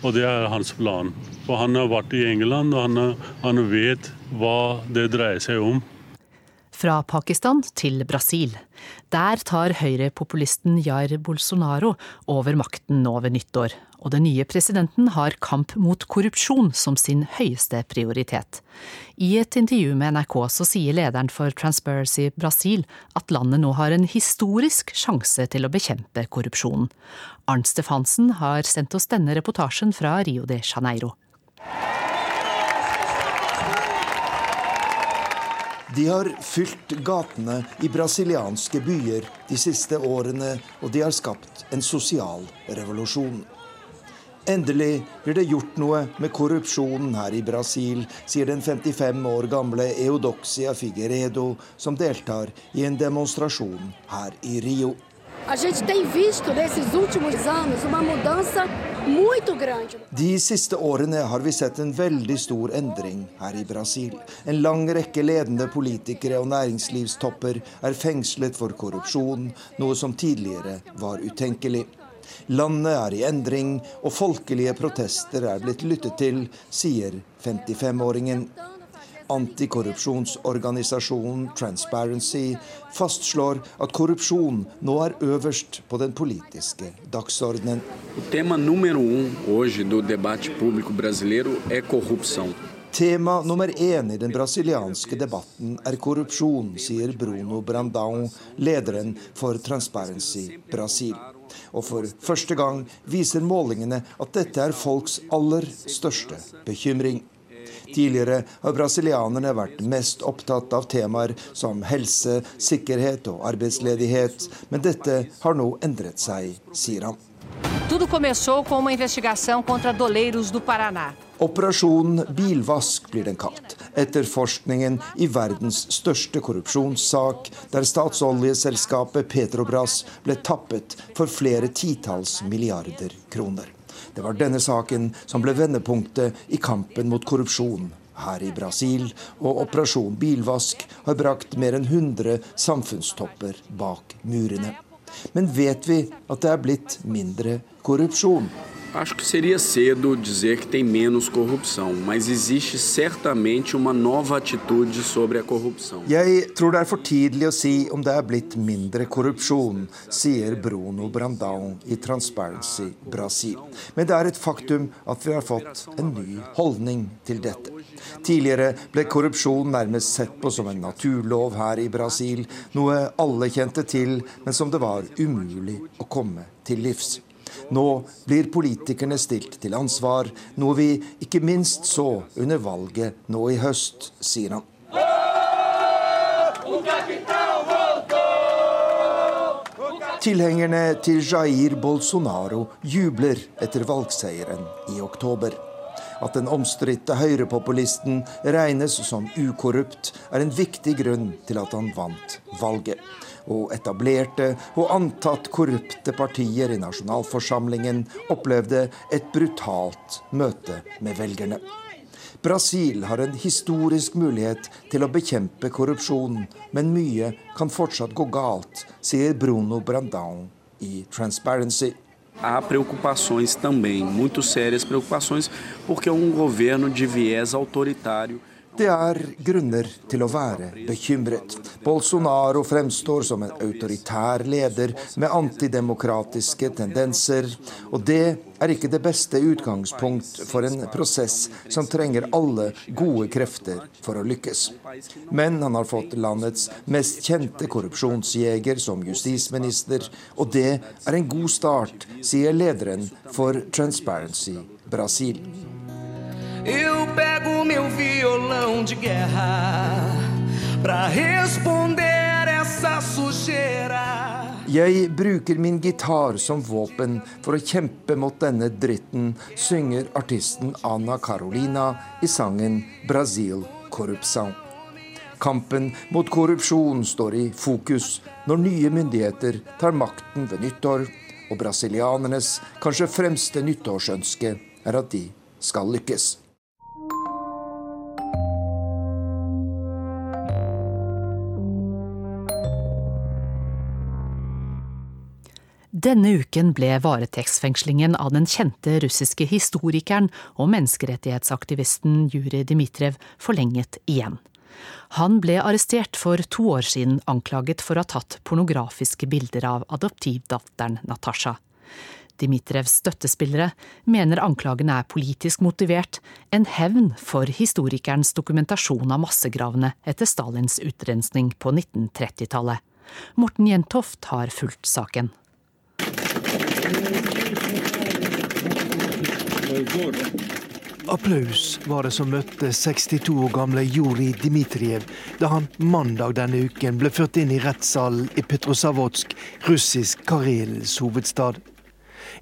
Og det er hans plan. For han har vært i England, og han, han vet hva det dreier seg om. Fra Pakistan til Brasil. Der tar høyrepopulisten Jair Bolsonaro over makten ved nyttår, og den nye presidenten har kamp mot korrupsjon som sin høyeste prioritet. I et intervju med NRK så sier lederen for Transparency Brasil at landet nå har en historisk sjanse til å bekjempe korrupsjonen. Arnt Stefansen har sendt oss denne reportasjen fra Rio de Janeiro. De har fylt gatene i brasilianske byer de siste årene, og de har skapt en sosial revolusjon. Endelig blir det gjort noe med korrupsjonen her i Brasil, sier den 55 år gamle Eudoxia Figueredo, som deltar i en demonstrasjon her i Rio. De siste årene har vi sett en veldig stor endring her i Brasil. En lang rekke ledende politikere og næringslivstopper er fengslet for korrupsjon, noe som tidligere var utenkelig. Landet er i endring, og folkelige protester er blitt lyttet til, sier 55-åringen. Antikorrupsjonsorganisasjonen Transparency fastslår at korrupsjon nå er øverst på den politiske dagsordenen. Tema nummer um i debatten i det é corrupção. Tema nummer én i den brasilianske debatten er korrupsjon, sier Bruno Brandão, lederen for Transparency Brasil. Og for første gang viser målingene at dette er folks aller største bekymring. Tidligere har brasilianerne vært mest opptatt av temaer som helse, sikkerhet og arbeidsledighet, men dette har nå endret seg, sier han. Tudo começou com uma investigação contra doleiros do Paraná. Operasjon bilvask blir den kalt. etterforskningen i verdens største korrupsjonssak, der statsoljeselskapet Petrobras ble tappet for flere titalls milliarder kroner. Det var denne saken som ble vendepunktet i kampen mot korrupsjon her i Brasil, og Operasjon bilvask har brakt mer enn 100 samfunnstopper bak murene. Men vet vi at det er blitt mindre korrupsjon? Acho que seria cedo dizer que tem menos corrupção, mas existe certamente uma nova atitude sobre a corrupção. Jeg tror det er for tidlig å si om det er blitt mindre korrupsjon, sier Bruno Brandão i Transparency Brasil. Men det er et faktum at vi har fått en ny holdning til dette. Tidligere ble korrupsjon nærmest sett på som en naturlov her i Brasil, noe alle kjente til, men som det var umulig å komme til livs. Nå blir politikerne stilt til ansvar, noe vi ikke minst så under valget nå i høst, sier han. Tilhengerne til Jair Bolsonaro jubler etter valgseieren i oktober. At den omstridte høyrepopulisten regnes som ukorrupt, er en viktig grunn til at han vant valget og etablerte og antatt korrupte partier i nasjonalforsamlingen opplevde et brutalt møte med velgerne. Brasil har en historisk mulighet til å bekjempe korrupsjon, men mye kan fortsatt gå galt, sier Bruno Brandão i Transparency. Há preocupações também, muito sérias preocupações, porque é um governo de viés autoritário det er grunner til å være bekymret. Bolsonaro fremstår som en autoritær leder med antidemokratiske tendenser. Og det er ikke det beste utgangspunkt for en prosess som trenger alle gode krefter for å lykkes. Men han har fått landets mest kjente korrupsjonsjeger som justisminister, og det er en god start, sier lederen for Transparency Brasil. Eu pego meu violão de guerra pra responder essa sujeira. Jeg bruker min gitar som våpen for å kjempe mot denne dritten, synger artisten Anna Carolina i sangen 'Brasil Corrupção'. Kampen mot korrupsjon står i fokus når nye myndigheter tar makten ved nyttår, og brasilianernes kanskje fremste nyttårsønske er at de skal lykkes. Denne uken ble varetektsfengslingen av den kjente russiske historikeren og menneskerettighetsaktivisten Jurij Dmitrijev forlenget igjen. Han ble arrestert for to år siden anklaget for å ha tatt pornografiske bilder av adoptivdatteren Natasha. Dmitrevs støttespillere mener anklagene er politisk motivert, en hevn for historikerens dokumentasjon av massegravene etter Stalins utrensning på 1930-tallet. Morten Jentoft har fulgt saken. Applaus var det som møtte 62 år gamle Juri Dmitrijev da han mandag denne uken ble ført inn i rettssalen i Petrosavodsk, russisk Karelens hovedstad.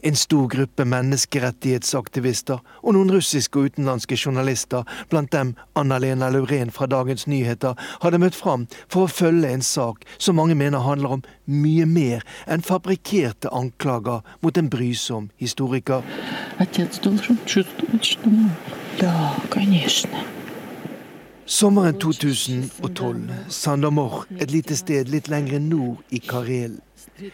En stor gruppe menneskerettighetsaktivister og noen russiske og utenlandske journalister, blant dem Anna-Lena Laurén fra Dagens Nyheter, hadde møtt fram for å følge en sak som mange mener handler om mye mer enn fabrikkerte anklager mot en brysom historiker. Sommeren 2012, Sandomor, et lite sted litt lenger nord i Karelen.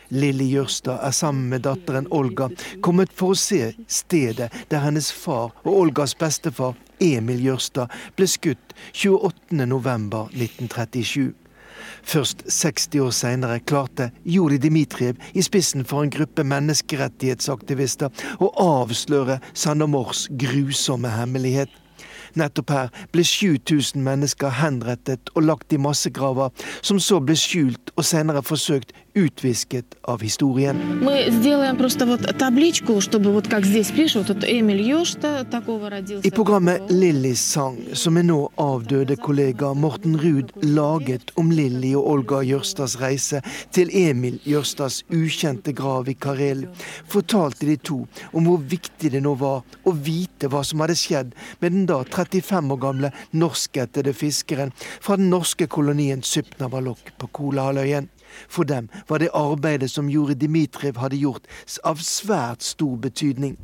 Lilly Jørstad er sammen med datteren Olga kommet for å se stedet der hennes far og Olgas bestefar Emil Jørstad ble skutt 28.11.1937. Først 60 år seinere klarte Juri Dmitrijev i spissen for en gruppe menneskerettighetsaktivister å avsløre Sandomors grusomme hemmelighet. Nettopp her ble 7000 mennesker henrettet og lagt i massegraver, som så ble skjult og senere forsøkt utvisket av historien. I programmet Lillys sang, som er nå avdøde kollega Morten Ruud laget om Lilly og Olga Jørstads reise til Emil Jørstads ukjente grav i Karel, fortalte de to om hvor viktig det nå var å vite hva som hadde skjedd med den da 35 år gamle norskættede fiskeren fra den norske kolonien Sypnavalok på Kolahalvøya. For dem var det arbeidet som Juri Dmitrijev hadde gjort, av svært stor betydning.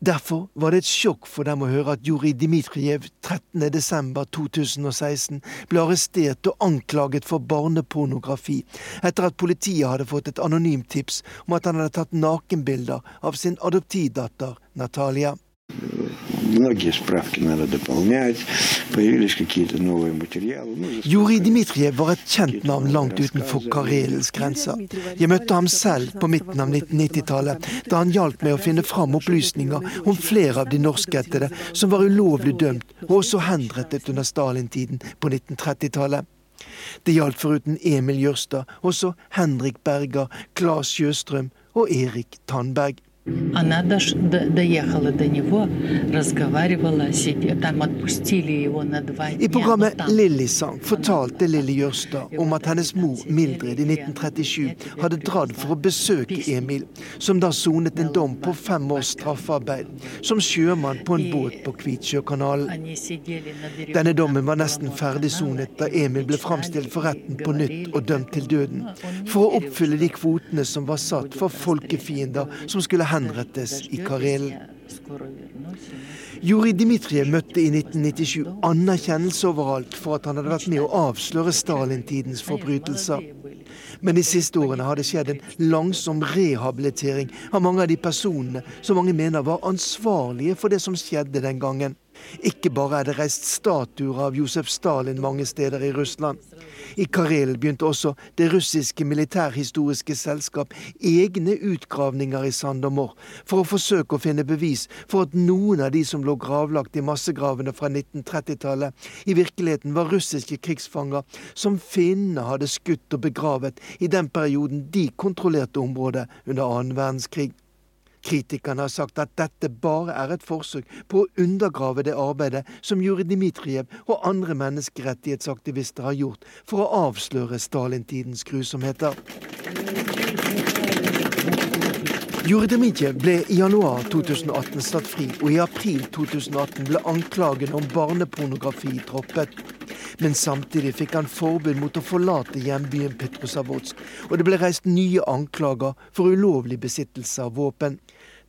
Derfor var det et sjokk for dem å høre at Juri Dmitrijev 13.12.2016 ble arrestert og anklaget for barnepornografi etter at politiet hadde fått et anonymt tips om at han hadde tatt nakenbilder av sin adoptivdatter Natalia Многие справки надо дополнять, появились какие-то новые материалы. Juri Dmitrijev var et kjent navn langt utenfor Karelens grenser. Jeg møtte ham selv på midten av 1990-tallet, da han hjalp meg å finne fram opplysninger om flere av de norskættede som var ulovlig dømt og også henrettet under Stalin-tiden på 1930-tallet. Det gjaldt foruten Emil Jørstad også Henrik Berger, Claes Sjøstrøm og Erik Tandberg. Она доехала до него, разговаривала, сидя, там отпустили его на два I programmet Lillysang fortalte Lilly Jørstad om at hennes mor Mildred i 1937 hadde dratt for å besøke Emil, som da sonet en dom på fem års straffarbeid som sjømann på en båt på Kvitsjøkanalen. Denne dommen var nesten ferdigsonet da Emil ble framstilt for retten på nytt og dømt til døden, for å oppfylle de kvotene som var satt for folkefiender som skulle henrettes i Karelen. Juri Dmitrijev møtte i 1997 anerkjennelse overalt for at han hadde vært med å avsløre Stalin-tidens forbrytelser. Men de siste årene har det skjedd en langsom rehabilitering av mange av de personene som mange mener var ansvarlige for det som skjedde den gangen. Ikke bare er det reist statuer av Josef Stalin mange steder i Russland. I Karel begynte også det russiske militærhistoriske selskap egne utgravninger i Sandomor for å forsøke å finne bevis for at noen av de som lå gravlagt i massegravene fra 1930-tallet, i virkeligheten var russiske krigsfanger som finnene hadde skutt og begravet i den perioden de kontrollerte området under annen verdenskrig. Kritikerne har sagt at dette bare er et forsøk på å undergrave det arbeidet som Juri Dmitrijev og andre menneskerettighetsaktivister har gjort for å avsløre Stalin-tidens grusomheter. Juri Dmitrijev ble i januar 2018 satt fri, og i april 2018 ble anklagen om barnepornografi droppet. Men samtidig fikk han forbud mot å forlate hjembyen Petrosavodsk, og det ble reist nye anklager for ulovlig besittelse av våpen.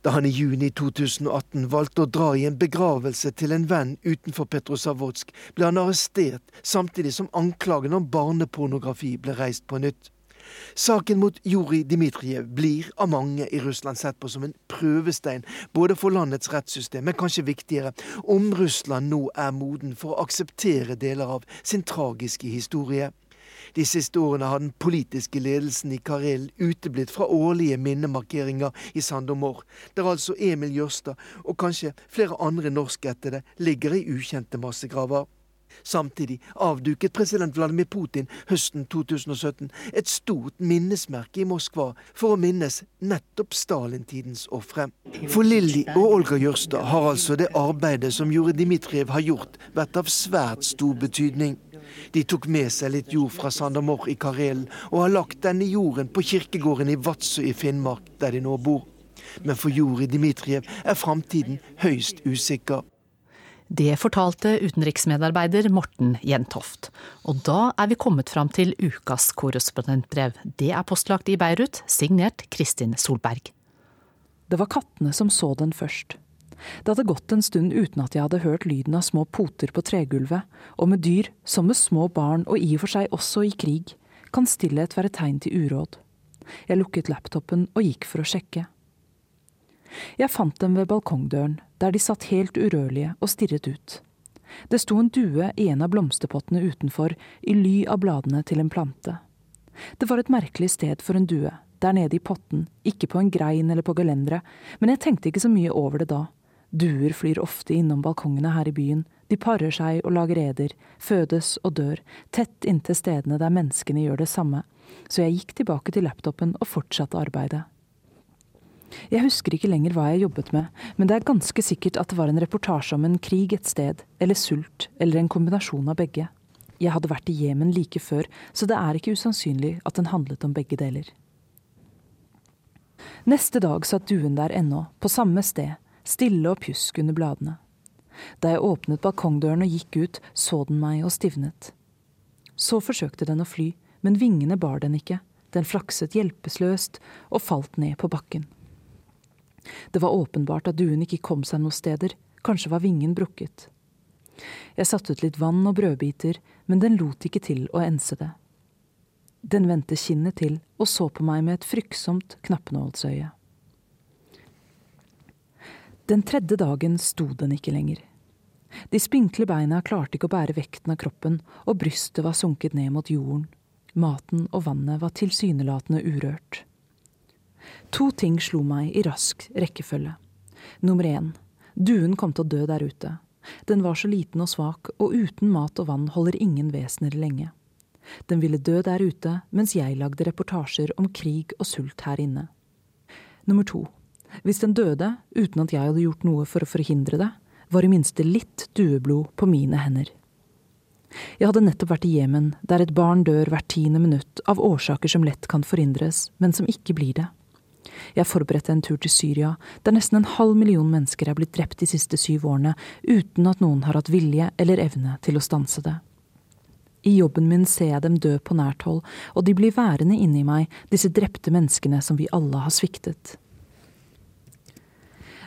Da han i juni 2018 valgte å dra i en begravelse til en venn utenfor Petrosavodsk, ble han arrestert, samtidig som anklagen om barnepornografi ble reist på nytt. Saken mot Juri Dmitrijev blir av mange i Russland sett på som en prøvestein, både for landets rettssystem, men kanskje viktigere, om Russland nå er moden for å akseptere deler av sin tragiske historie. De siste årene har den politiske ledelsen i Karel uteblitt fra årlige minnemarkeringer i Sandomor, der altså Emil Jørstad og kanskje flere andre norskættede ligger i ukjente massegraver. Samtidig avduket president Vladimir Putin høsten 2017 et stort minnesmerke i Moskva for å minnes nettopp Stalin-tidens ofre. For Lilly og Olga Jørstad har altså det arbeidet som Jure Dimitrijev har gjort, vært av svært stor betydning. De tok med seg litt jord fra Sandamor i Karelen og har lagt denne jorden på kirkegården i Vadsø i Finnmark, der de nå bor. Men for jord i Dmitrijev er framtiden høyst usikker. Det fortalte utenriksmedarbeider Morten Jentoft. Og da er vi kommet fram til ukas korrespondentbrev. Det er postlagt i Beirut, signert Kristin Solberg. Det var kattene som så den først. Det hadde gått en stund uten at jeg hadde hørt lyden av små poter på tregulvet, og med dyr, som med små barn og i og for seg også i krig, kan stillhet være tegn til uråd. Jeg lukket laptopen og gikk for å sjekke. Jeg fant dem ved balkongdøren, der de satt helt urørlige og stirret ut. Det sto en due i en av blomsterpottene utenfor, i ly av bladene til en plante. Det var et merkelig sted for en due, der nede i potten, ikke på en grein eller på gelenderet, men jeg tenkte ikke så mye over det da. Duer flyr ofte innom balkongene her i byen, de parer seg og lager eder, fødes og dør, tett inntil stedene der menneskene gjør det samme, Så jeg gikk tilbake til laptopen og fortsatte arbeidet. Jeg husker ikke lenger hva jeg jobbet med, men det er ganske sikkert at det var en reportasje om en krig et sted, eller sult, eller en kombinasjon av begge. Jeg hadde vært i Jemen like før, så det er ikke usannsynlig at den handlet om begge deler. Neste dag satt duen der ennå, på samme sted, stille og pjusk under bladene. Da jeg åpnet balkongdøren og gikk ut, så den meg og stivnet. Så forsøkte den å fly, men vingene bar den ikke, den flakset hjelpeløst og falt ned på bakken. Det var åpenbart at duen ikke kom seg noen steder, kanskje var vingen brukket. Jeg satte ut litt vann og brødbiter, men den lot ikke til å ense det. Den vendte kinnet til og så på meg med et fryktsomt knappenålsøye. Den tredje dagen sto den ikke lenger. De spinkle beina klarte ikke å bære vekten av kroppen, og brystet var sunket ned mot jorden. Maten og vannet var tilsynelatende urørt. To ting slo meg i rask rekkefølge. Nummer én, duen kom til å dø der ute. Den var så liten og svak, og uten mat og vann holder ingen vesener lenge. Den ville dø der ute, mens jeg lagde reportasjer om krig og sult her inne. Nummer to. Hvis den døde, uten at jeg hadde gjort noe for å forhindre det, var i minste litt dueblod på mine hender. Jeg hadde nettopp vært i Jemen, der et barn dør hvert tiende minutt av årsaker som lett kan forhindres, men som ikke blir det. Jeg forberedte en tur til Syria, der nesten en halv million mennesker er blitt drept de siste syv årene, uten at noen har hatt vilje eller evne til å stanse det. I jobben min ser jeg dem dø på nært hold, og de blir værende inni meg, disse drepte menneskene som vi alle har sviktet.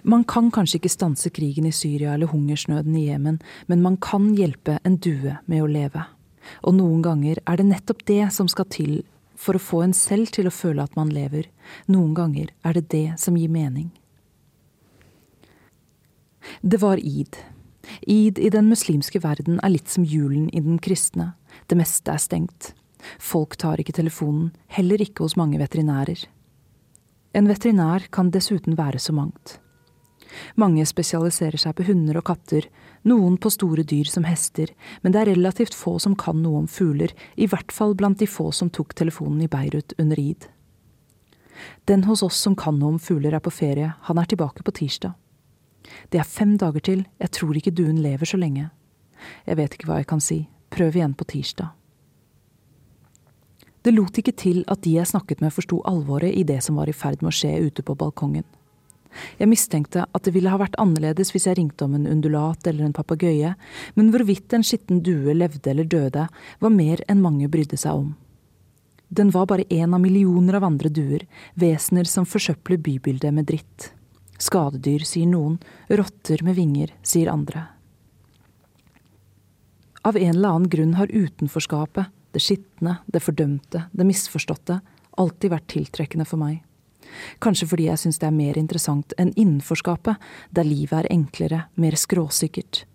Man kan kanskje ikke stanse krigen i Syria eller hungersnøden i Jemen, men man kan hjelpe en due med å leve. Og noen ganger er det nettopp det som skal til for å få en selv til å føle at man lever. Noen ganger er det det som gir mening. Det var id. Id i den muslimske verden er litt som julen i den kristne. Det meste er stengt. Folk tar ikke telefonen, heller ikke hos mange veterinærer. En veterinær kan dessuten være så mangt. Mange spesialiserer seg på hunder og katter, noen på store dyr som hester, men det er relativt få som kan noe om fugler, i hvert fall blant de få som tok telefonen i Beirut under id. Den hos oss som kan noe om fugler er på ferie, han er tilbake på tirsdag. Det er fem dager til, jeg tror ikke duen lever så lenge. Jeg vet ikke hva jeg kan si, prøv igjen på tirsdag. Det lot ikke til at de jeg snakket med forsto alvoret i det som var i ferd med å skje ute på balkongen. Jeg mistenkte at det ville ha vært annerledes hvis jeg ringte om en undulat eller en papegøye, men hvorvidt en skitten due levde eller døde, var mer enn mange brydde seg om. Den var bare én av millioner av andre duer, vesener som forsøpler bybildet med dritt. Skadedyr, sier noen, rotter med vinger, sier andre. Av en eller annen grunn har utenforskapet, det skitne, det fordømte, det misforståtte, alltid vært tiltrekkende for meg. Kanskje fordi jeg syns det er mer interessant enn innenforskapet, der livet er enklere, mer skråsikkert.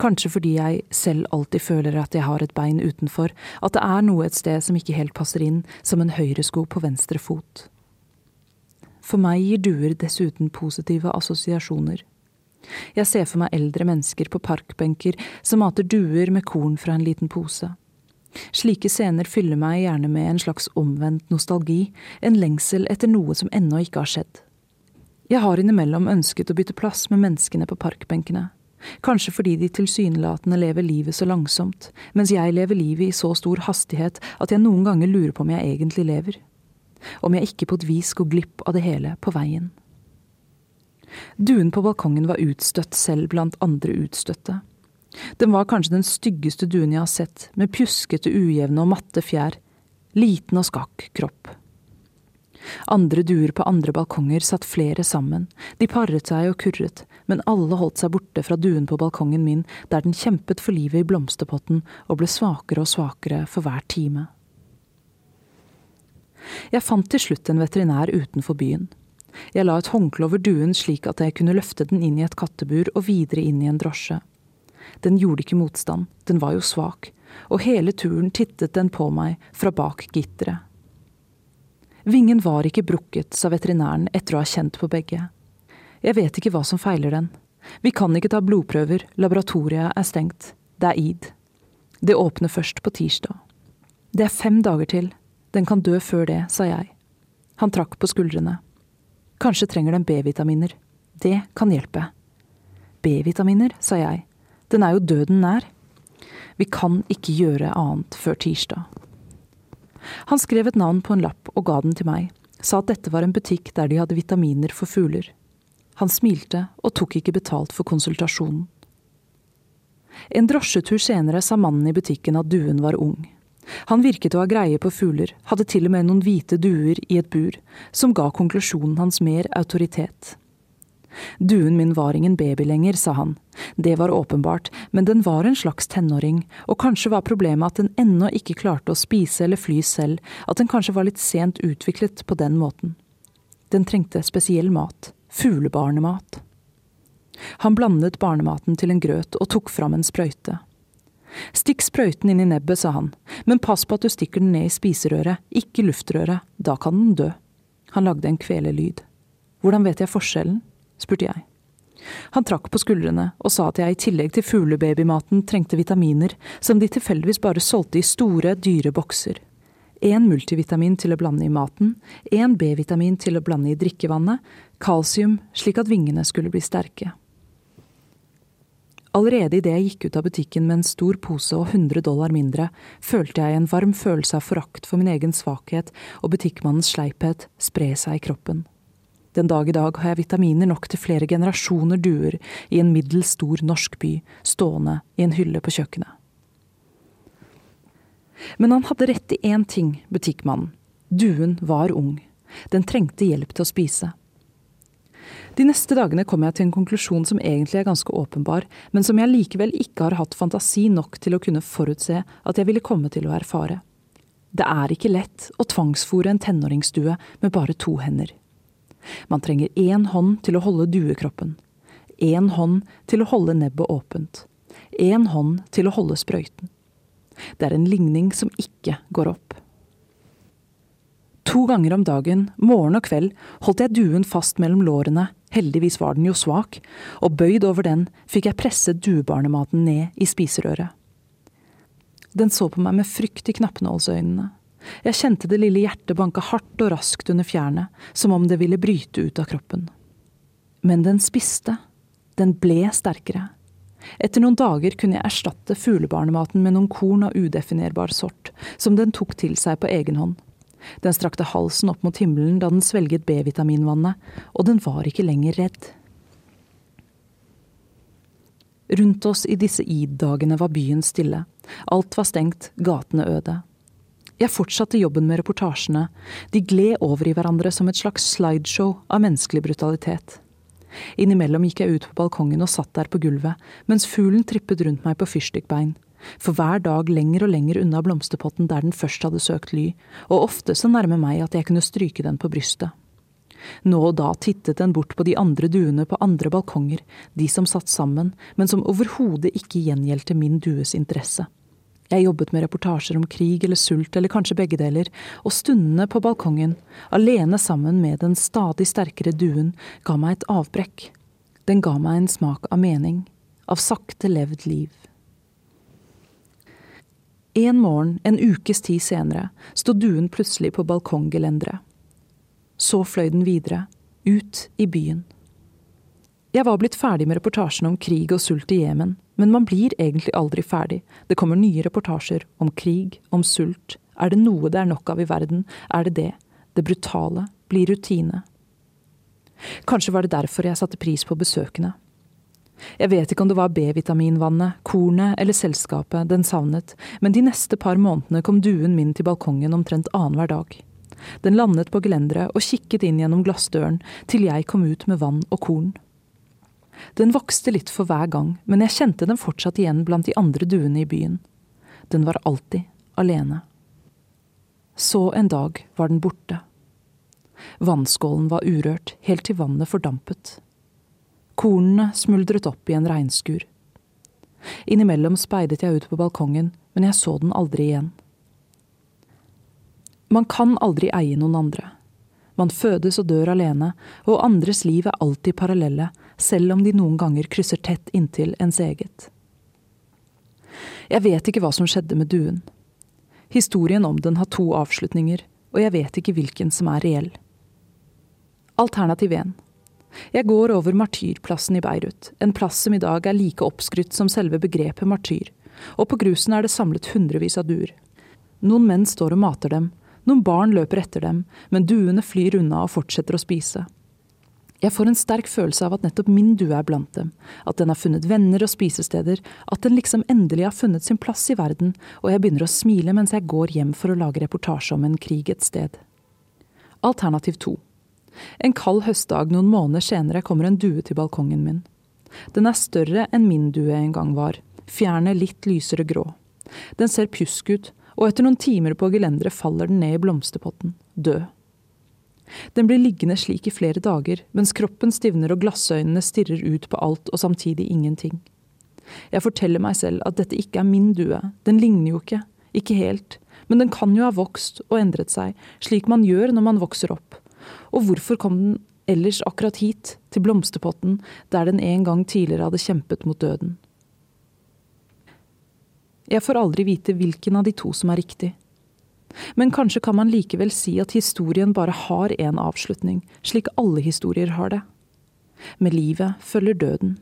Kanskje fordi jeg selv alltid føler at jeg har et bein utenfor, at det er noe et sted som ikke helt passer inn, som en høyresko på venstre fot. For meg gir duer dessuten positive assosiasjoner. Jeg ser for meg eldre mennesker på parkbenker som mater duer med korn fra en liten pose. Slike scener fyller meg gjerne med en slags omvendt nostalgi, en lengsel etter noe som ennå ikke har skjedd. Jeg har innimellom ønsket å bytte plass med menneskene på parkbenkene. Kanskje fordi de tilsynelatende lever livet så langsomt, mens jeg lever livet i så stor hastighet at jeg noen ganger lurer på om jeg egentlig lever. Om jeg ikke på et vis går glipp av det hele på veien. Duen på balkongen var utstøtt selv blant andre utstøtte. Den var kanskje den styggeste duen jeg har sett, med pjuskete, ujevne og matte fjær. Liten og skakk kropp. Andre duer på andre balkonger satt flere sammen, de paret seg og kurret, men alle holdt seg borte fra duen på balkongen min, der den kjempet for livet i blomsterpotten og ble svakere og svakere for hver time. Jeg fant til slutt en veterinær utenfor byen. Jeg la et håndkle over duen slik at jeg kunne løfte den inn i et kattebur og videre inn i en drosje. Den gjorde ikke motstand, den var jo svak, og hele turen tittet den på meg fra bak gitteret. Vingen var ikke brukket, sa veterinæren etter å ha kjent på begge. Jeg vet ikke hva som feiler den. Vi kan ikke ta blodprøver, laboratoriet er stengt. Det er id. Det åpner først på tirsdag. Det er fem dager til. Den kan dø før det, sa jeg. Han trakk på skuldrene. Kanskje trenger den B-vitaminer. Det kan hjelpe. B-vitaminer, sa jeg. Den er jo døden nær. Vi kan ikke gjøre annet før tirsdag. Han skrev et navn på en lapp og ga den til meg, sa at dette var en butikk der de hadde vitaminer for fugler. Han smilte og tok ikke betalt for konsultasjonen. En drosjetur senere sa mannen i butikken at duen var ung. Han virket å ha greie på fugler, hadde til og med noen hvite duer i et bur, som ga konklusjonen hans mer autoritet. Duen min var ingen baby lenger, sa han. Det var åpenbart, men den var en slags tenåring, og kanskje var problemet at den ennå ikke klarte å spise eller fly selv, at den kanskje var litt sent utviklet på den måten. Den trengte spesiell mat, fuglebarnemat. Han blandet barnematen til en grøt og tok fram en sprøyte. Stikk sprøyten inn i nebbet, sa han, men pass på at du stikker den ned i spiserøret, ikke luftrøret, da kan den dø. Han lagde en kvelelyd. Hvordan vet jeg forskjellen? Spurte jeg. Han trakk på skuldrene og sa at jeg i tillegg til fuglebabymaten trengte vitaminer som de tilfeldigvis bare solgte i store, dyre bokser. Én multivitamin til å blande i maten, én B-vitamin til å blande i drikkevannet, kalsium slik at vingene skulle bli sterke. Allerede idet jeg gikk ut av butikken med en stor pose og 100 dollar mindre, følte jeg en varm følelse av forakt for min egen svakhet og butikkmannens sleiphet spre seg i kroppen. Den dag i dag har jeg vitaminer nok til flere generasjoner duer i en middels stor norsk by, stående i en hylle på kjøkkenet. Men han hadde rett i én ting, butikkmannen. Duen var ung. Den trengte hjelp til å spise. De neste dagene kom jeg til en konklusjon som egentlig er ganske åpenbar, men som jeg likevel ikke har hatt fantasi nok til å kunne forutse at jeg ville komme til å erfare. Det er ikke lett å tvangsfòre en tenåringsdue med bare to hender. Man trenger én hånd til å holde duekroppen. Én hånd til å holde nebbet åpent. Én hånd til å holde sprøyten. Det er en ligning som ikke går opp. To ganger om dagen, morgen og kveld, holdt jeg duen fast mellom lårene, heldigvis var den jo svak, og bøyd over den fikk jeg presset duebarnematen ned i spiserøret. Den så på meg med frykt i knappnålsøynene. Jeg kjente det lille hjertet banke hardt og raskt under fjærene, som om det ville bryte ut av kroppen. Men den spiste. Den ble sterkere. Etter noen dager kunne jeg erstatte fuglebarnematen med noen korn av udefinerbar sort, som den tok til seg på egen hånd. Den strakte halsen opp mot himmelen da den svelget B-vitaminvannet, og den var ikke lenger redd. Rundt oss i disse id-dagene var byen stille. Alt var stengt, gatene øde. Jeg fortsatte jobben med reportasjene. De gled over i hverandre som et slags slideshow av menneskelig brutalitet. Innimellom gikk jeg ut på balkongen og satt der på gulvet, mens fuglen trippet rundt meg på fyrstikkbein. For hver dag lenger og lenger unna blomsterpotten der den først hadde søkt ly, og ofte så nærme meg at jeg kunne stryke den på brystet. Nå og da tittet den bort på de andre duene på andre balkonger, de som satt sammen, men som overhodet ikke gjengjeldte min dues interesse. Jeg jobbet med reportasjer om krig eller sult eller kanskje begge deler, og stundene på balkongen, alene sammen med den stadig sterkere duen, ga meg et avbrekk. Den ga meg en smak av mening, av sakte levd liv. En morgen, en ukes tid senere, sto duen plutselig på balkonggelenderet. Så fløy den videre, ut i byen. Jeg var blitt ferdig med reportasjen om krig og sult i Jemen, men man blir egentlig aldri ferdig. Det kommer nye reportasjer om krig, om sult. Er det noe det er nok av i verden, er det det. Det brutale blir rutine. Kanskje var det derfor jeg satte pris på besøkene. Jeg vet ikke om det var B-vitaminvannet, kornet eller selskapet den savnet, men de neste par månedene kom duen min til balkongen omtrent annenhver dag. Den landet på gelenderet og kikket inn gjennom glassdøren til jeg kom ut med vann og korn. Den vokste litt for hver gang, men jeg kjente den fortsatt igjen blant de andre duene i byen. Den var alltid alene. Så en dag var den borte. Vannskålen var urørt, helt til vannet fordampet. Kornene smuldret opp i en regnskur. Innimellom speidet jeg ut på balkongen, men jeg så den aldri igjen. Man kan aldri eie noen andre. Man fødes og dør alene, og andres liv er alltid parallelle, selv om de noen ganger krysser tett inntil ens eget. Jeg vet ikke hva som skjedde med duen. Historien om den har to avslutninger, og jeg vet ikke hvilken som er reell. Alternativ 1. Jeg går over Martyrplassen i Beirut, en plass som i dag er like oppskrytt som selve begrepet martyr, og på grusen er det samlet hundrevis av duer. Noen menn står og mater dem, noen barn løper etter dem, men duene flyr unna og fortsetter å spise. Jeg får en sterk følelse av at nettopp min due er blant dem, at den har funnet venner og spisesteder, at den liksom endelig har funnet sin plass i verden, og jeg begynner å smile mens jeg går hjem for å lage reportasje om en krig et sted. Alternativ to. En kald høstdag noen måneder senere kommer en due til balkongen min. Den er større enn min due en gang var, fjernet litt lysere grå. Den ser pjusk ut, og etter noen timer på gelenderet faller den ned i blomsterpotten, død. Den blir liggende slik i flere dager, mens kroppen stivner og glassøynene stirrer ut på alt og samtidig ingenting. Jeg forteller meg selv at dette ikke er min due, den ligner jo ikke, ikke helt, men den kan jo ha vokst og endret seg, slik man gjør når man vokser opp. Og hvorfor kom den ellers akkurat hit, til blomsterpotten, der den en gang tidligere hadde kjempet mot døden? Jeg får aldri vite hvilken av de to som er riktig. Men kanskje kan man likevel si at historien bare har én avslutning, slik alle historier har det. Med livet følger døden.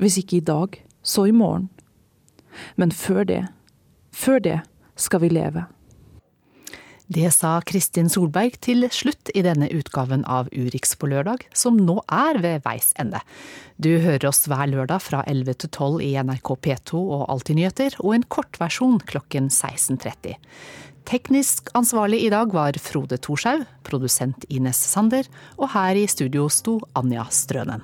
Hvis ikke i dag, så i morgen. Men før det, før det skal vi leve. Det sa Kristin Solberg til slutt i denne utgaven av Urix på lørdag, som nå er ved veis ende. Du hører oss hver lørdag fra 11 til 12 i NRK P2 og Alltid nyheter, og en kortversjon klokken 16.30. Teknisk ansvarlig i dag var Frode Thorshaug, produsent Ines Sander, og her i studio sto Anja Strønen.